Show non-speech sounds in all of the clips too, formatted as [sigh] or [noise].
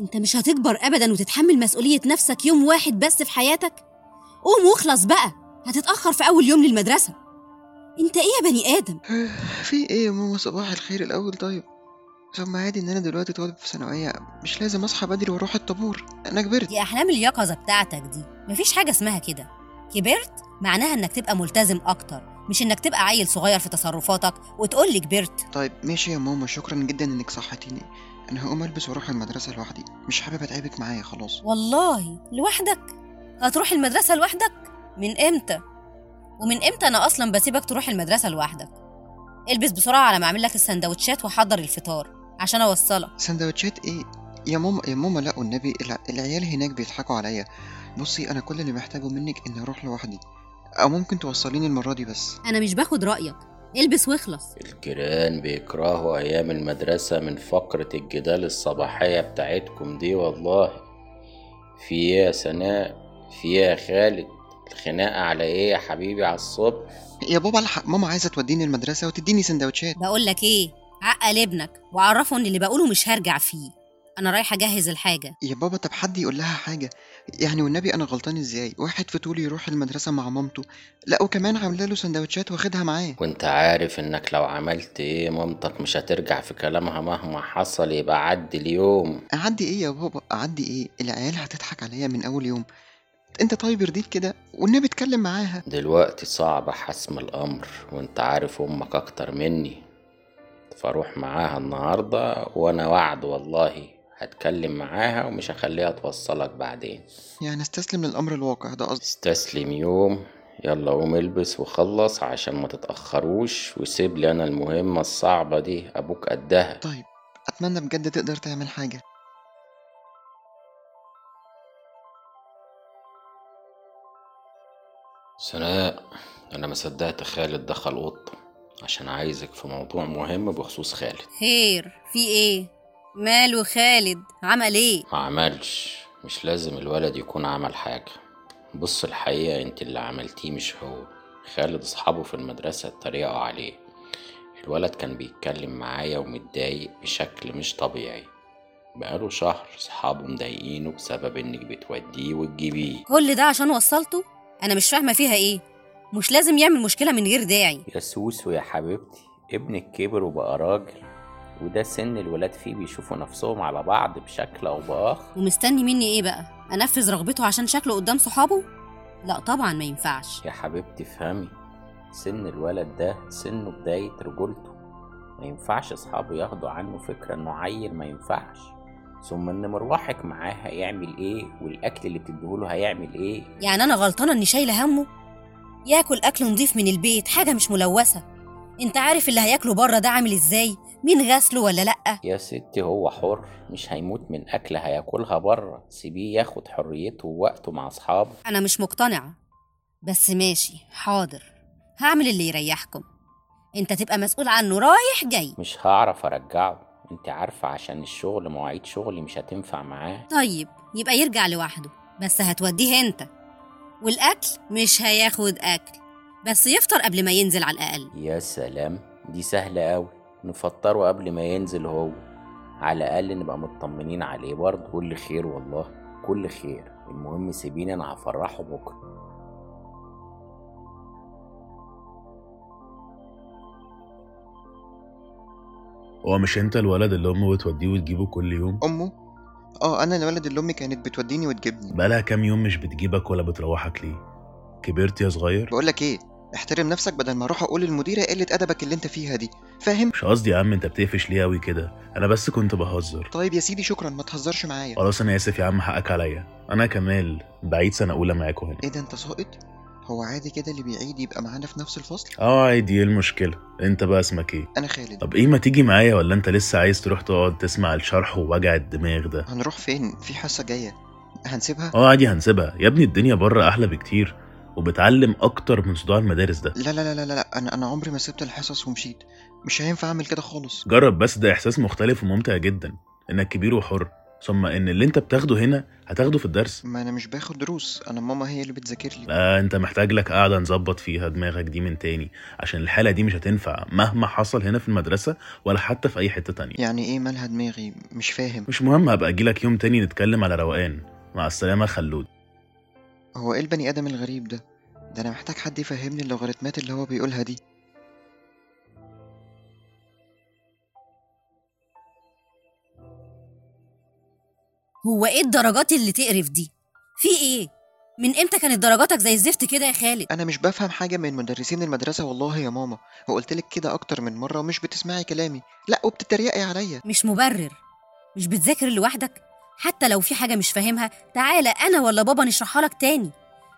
انت مش هتكبر ابدا وتتحمل مسؤولية نفسك يوم واحد بس في حياتك؟ قوم واخلص بقى هتتأخر في أول يوم للمدرسة. انت إيه يا بني آدم؟ [sighs] في إيه يا ماما؟ صباح الخير الأول طيب. ثم عادي إن أنا دلوقتي طالب في ثانوية. مش لازم أصحى بدري وأروح الطابور. أنا كبرت. دي أحلام اليقظة بتاعتك دي. مفيش حاجة اسمها كده. كبرت؟ معناها إنك تبقى ملتزم أكتر مش إنك تبقى عيل صغير في تصرفاتك وتقول لي كبرت. طيب ماشي يا ماما شكرا جدا إنك صحتيني. أنا هقوم ألبس وأروح المدرسة لوحدي مش حابب أتعبك معايا خلاص. والله؟ لوحدك؟ هتروح المدرسة لوحدك؟ من إمتى؟ ومن إمتى أنا أصلا بسيبك تروح المدرسة لوحدك؟ البس بسرعة على ما أعمل لك السندوتشات واحضر الفطار عشان أوصلك. سندوتشات إيه؟ يا ماما يا ماما لا والنبي الع- العيال هناك بيضحكوا عليا. بصي أنا كل اللي محتاجه منك إني أروح لوحدي. أو ممكن توصليني المرة دي بس. أنا مش باخد رأيك. البس واخلص. الجيران بيكرهوا أيام المدرسة من فقرة الجدال الصباحية بتاعتكم دي والله. في يا سناء في يا خالد. الخناقة على إيه يا حبيبي على الصبح؟ يا بابا الحق ماما عايزة توديني المدرسة وتديني سندوتشات. بقول لك إيه؟ عقل ابنك. وعرفه إن اللي بقوله مش هرجع فيه. أنا رايحة أجهز الحاجة. يا بابا طب حد يقول لها حاجة؟ يعني والنبي أنا غلطان إزاي؟ واحد في طولي يروح المدرسة مع مامته. لا وكمان عاملة له سندوتشات واخدها معاه. وأنت عارف إنك لو عملت إيه مامتك مش هترجع في كلامها مهما حصل. يبقى عدي اليوم. أعدي إيه يا بابا؟ أعدي إيه؟ العيال هتضحك عليا من أول يوم. أنت طيب يرضيك كده؟ والنبي اتكلم معاها. دلوقتي صعب حسم الأمر وأنت عارف أمك أكتر مني. فاروح معاها النهاردة وأنا وعد والله. هتكلم معاها ومش هخليها توصلك بعدين. يعني استسلم للأمر الواقع ده قصدي. استسلم يوم يلا قوم البس وخلص عشان ما تتأخروش وسيب لي أنا المهمة الصعبة دي أبوك قدها. طيب أتمنى بجد تقدر تعمل حاجة. سناء أنا ما صدقت خالد دخل أوضته عشان عايزك في موضوع مهم بخصوص خالد. خير في إيه؟ ماله خالد عمل إيه؟ ما عملش. مش لازم الولد يكون عمل حاجة. بص الحقيقة أنت اللي عملتيه مش هو. خالد أصحابه في المدرسة اتريقوا عليه. الولد كان بيتكلم معايا ومتضايق بشكل مش طبيعي. بقاله شهر صحابه مضايقينه بسبب إنك بتوديه وتجيبيه. كل ده عشان وصلته؟ أنا مش فاهمة فيها إيه. مش لازم يعمل مشكلة من غير داعي. يا سوسو يا حبيبتي ابنك كبر وبقى راجل. وده سن الولاد فيه بيشوفوا نفسهم على بعض بشكل أو بآخر. ومستني مني إيه بقى؟ أنفذ رغبته عشان شكله قدام صحابه؟ لا طبعا ما ينفعش. يا حبيبتي افهمي سن الولد ده سنه بداية رجولته. ما ينفعش أصحابه ياخدوا عنه فكرة إنه عيل ما ينفعش. ثم إن مروحك معاه هيعمل إيه؟ والأكل اللي بتديهوله هيعمل إيه؟ يعني أنا غلطانة إني شايلة همه؟ ياكل أكل نضيف من البيت حاجة مش ملوثة. أنت عارف اللي هياكله بره ده عامل إزاي؟ مين غسله ولا لأ؟ يا ستي هو حر مش هيموت من أكل هياكلها بره. سيبيه ياخد حريته ووقته مع أصحابه. أنا مش مقتنعة. بس ماشي حاضر. هعمل اللي يريحكم. أنت تبقى مسؤول عنه رايح جاي. مش هعرف أرجعه. أنت عارفة عشان الشغل مواعيد شغلي مش هتنفع معاه. طيب يبقى يرجع لوحده. بس هتوديه أنت. والأكل مش هياخد أكل. بس يفطر قبل ما ينزل على الأقل. يا سلام دي سهلة أوي. نفطره قبل ما ينزل هو على الأقل نبقى مطمنين عليه. برضه كل خير والله كل خير. المهم سيبيني أنا هفرحه بكرة. هو مش أنت الولد اللي أمه بتوديه وتجيبه كل يوم؟ أمه؟ آه أنا الولد اللي أمي كانت بتوديني وتجيبني. بقالها كام يوم مش بتجيبك ولا بتروحك ليه؟ كبرت يا صغير؟ بقول لك إيه؟ احترم نفسك بدل ما أروح أقول للمديرة قلة أدبك اللي انت فيها دي. فاهم؟ مش قصدي يا عم انت بتقفش ليه قوي كده. أنا بس كنت بهزر. طيب يا سيدي شكرا ما تهزرش معايا. خلاص أنا آسف يا عم حقك عليا. أنا كمال بعيد سنة أولى معاكم هنا إيه ده أنت ساقط؟ هو عادي كده اللي بيعيد يبقى معانا في نفس الفصل؟ آه عادي. إيه المشكلة؟ أنت بقى اسمك إيه؟ أنا خالد. طب إيه ما تيجي معايا ولا أنت لسه عايز تروح تقعد تسمع الشرح ووجع الدماغ ده؟ هنروح فين؟ في حصة جاية. هنسيبها؟ آه عادي هنسيبها. يا ابني الدنيا بره أحلى بكتير. وبتعلم أكتر من صداع المدارس ده. لا لا لا لا لا. أنا أنا عمري ما سبت الحصص ومشيت. مش هينفع أعمل كده خالص. جرب بس ده إحساس مختلف وممتع جدا. إنك كبير وحر. ثم إن اللي أنت بتاخده هنا هتاخده في الدرس. ما أنا مش باخد دروس. أنا ماما هي اللي بتذاكر لي. لا أنت محتاج لك قاعدة نظبط فيها دماغك دي من تاني. عشان الحالة دي مش هتنفع مهما حصل هنا في المدرسة ولا حتى في أي حتة تانية. يعني إيه مالها دماغي؟ مش فاهم. مش مهم هبقى أجيلك يوم تاني نتكلم على روقان. مع السلامة خلود. هو إيه البني آدم الغريب ده؟ ده أنا محتاج حد يفهمني اللوغاريتمات اللي هو بيقولها دي. هو إيه الدرجات اللي تقرف دي؟ في إيه؟ من إمتى كانت درجاتك زي الزفت كده يا خالد؟ أنا مش بفهم حاجة من مدرسين المدرسة والله يا ماما. وقلتلك كده أكتر من مرة ومش بتسمعي كلامي. لا وبتتريقي عليا. مش مبرر. مش بتذاكر لوحدك؟ حتى لو في حاجة مش فاهمها تعالى أنا ولا بابا نشرحها لك تاني.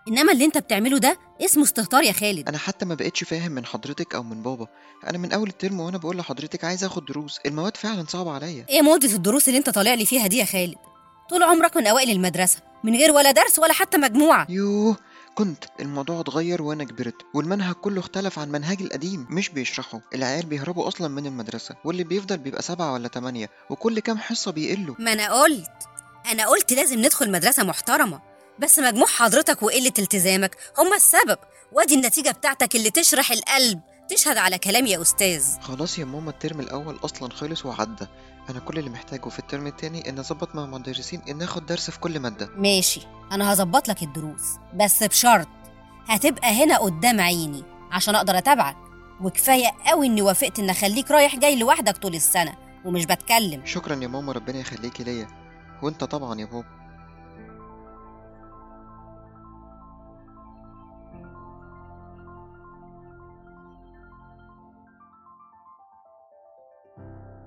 إنما اللي أنت بتعمله ده اسمه استهتار يا خالد. أنا حتى ما بقتش فاهم من حضرتك أو من بابا. أنا من أول الترم وأنا بقول لحضرتك عايز آخد دروس. المواد فعلا صعبة عليا. إيه مدة الدروس اللي أنت طالع لي فيها دي يا خالد؟ طول عمرك من أوائل المدرسة من غير ولا درس ولا حتى مجموعة. يوه كنت الموضوع اتغير وأنا كبرت والمنهج كله اختلف عن منهجي القديم مش بيشرحوا العيال بيهربوا أصلا من المدرسة واللي بيفضل بيبقى سبعة ولا تمانية وكل كام حصة بيقلوا. ما أنا قلت أنا قلت لازم ندخل مدرسة محترمة. بس مجموع حضرتك وقلة التزامك هما السبب. وادي النتيجة بتاعتك اللي تشرح القلب. تشهد على كلامي يا أستاذ. خلاص يا ماما الترم الأول أصلا خلص وعدى. أنا كل اللي محتاجه في الترم التاني إن أظبط مع المدرسين إن آخد درس في كل مادة. ماشي. أنا هظبط لك الدروس. بس بشرط هتبقى هنا قدام عيني عشان أقدر أتابعك. وكفاية قوي إني وافقت إن أخليك رايح جاي لوحدك طول السنة ومش بتكلم. شكرا يا ماما ربنا يخليكي ليا. وأنت طبعا يا بابا.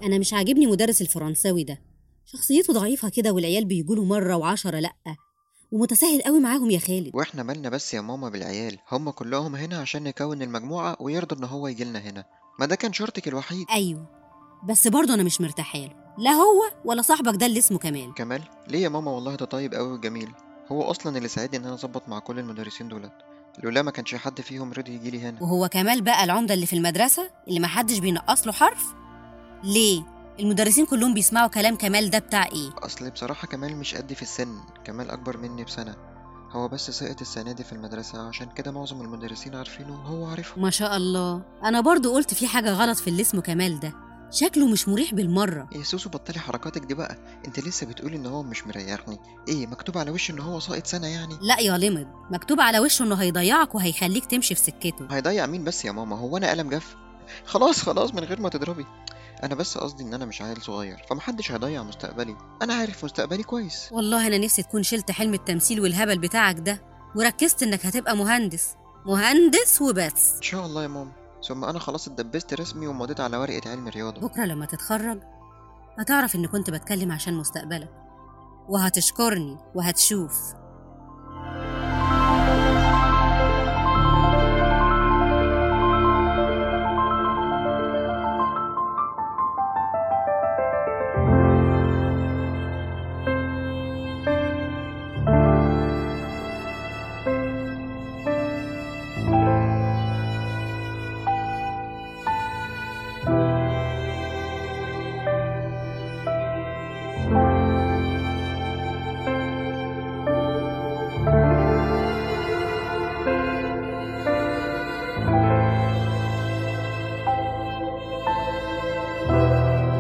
أنا مش عاجبني مدرس الفرنساوي ده. شخصيته ضعيفة كده والعيال بيجوله مرة وعشرة لأ. ومتساهل قوي معاهم يا خالد. وإحنا مالنا بس يا ماما بالعيال. هم كلهم هنا عشان نكون المجموعة ويرضى إن هو يجيلنا هنا. ما ده كان شرطك الوحيد. أيوه. بس برضه أنا مش مرتاحة له. لا هو ولا صاحبك ده اللي اسمه كمال كمال ليه يا ماما والله ده طيب قوي وجميل؟ هو أصلا اللي ساعدني إن أنا أظبط مع كل المدرسين دولت. لولا ما كانش حد فيهم رضي يجيلي هنا. وهو كمال بقى العمدة اللي في المدرسة اللي محدش بينقص له حرف؟ ليه؟ المدرسين كلهم بيسمعوا كلام كمال ده بتاع إيه؟ أصل بصراحة كمال مش قدي في السن كمال أكبر مني بسنة. هو بس سقط السنة دي في المدرسة عشان كده معظم المدرسين عارفينه وهو عارفهم. ما شاء الله. أنا برضو قلت في حاجة غلط في اللي اسمه كمال ده. شكله مش مريح بالمرة. يا سوسو بطلي حركاتك دي بقى. أنت لسه بتقولي إن هو مش مريحني. إيه مكتوب على وشه إن هو ساقط سنة يعني؟ لا يا لمض مكتوب على وشه إنه هيضيعك وهيخليك تمشي في سكته. هيضيع مين بس يا ماما؟ هو أنا قلم جاف؟ خلاص خلاص من غير ما تضربي. أنا بس قصدي إن أنا مش عيل صغير فمحدش هيضيع مستقبلي. أنا عارف مستقبلي كويس. والله أنا نفسي تكون شلت حلم التمثيل والهبل بتاعك ده وركزت إنك هتبقى مهندس. مهندس وبس. إن شاء الله يا ماما. ثم أنا خلاص اتدبست رسمي ومضيت على ورقة علم رياضة. بكرة لما تتخرج هتعرف إن كنت بتكلم عشان مستقبلك. وهتشكرني وهتشوف.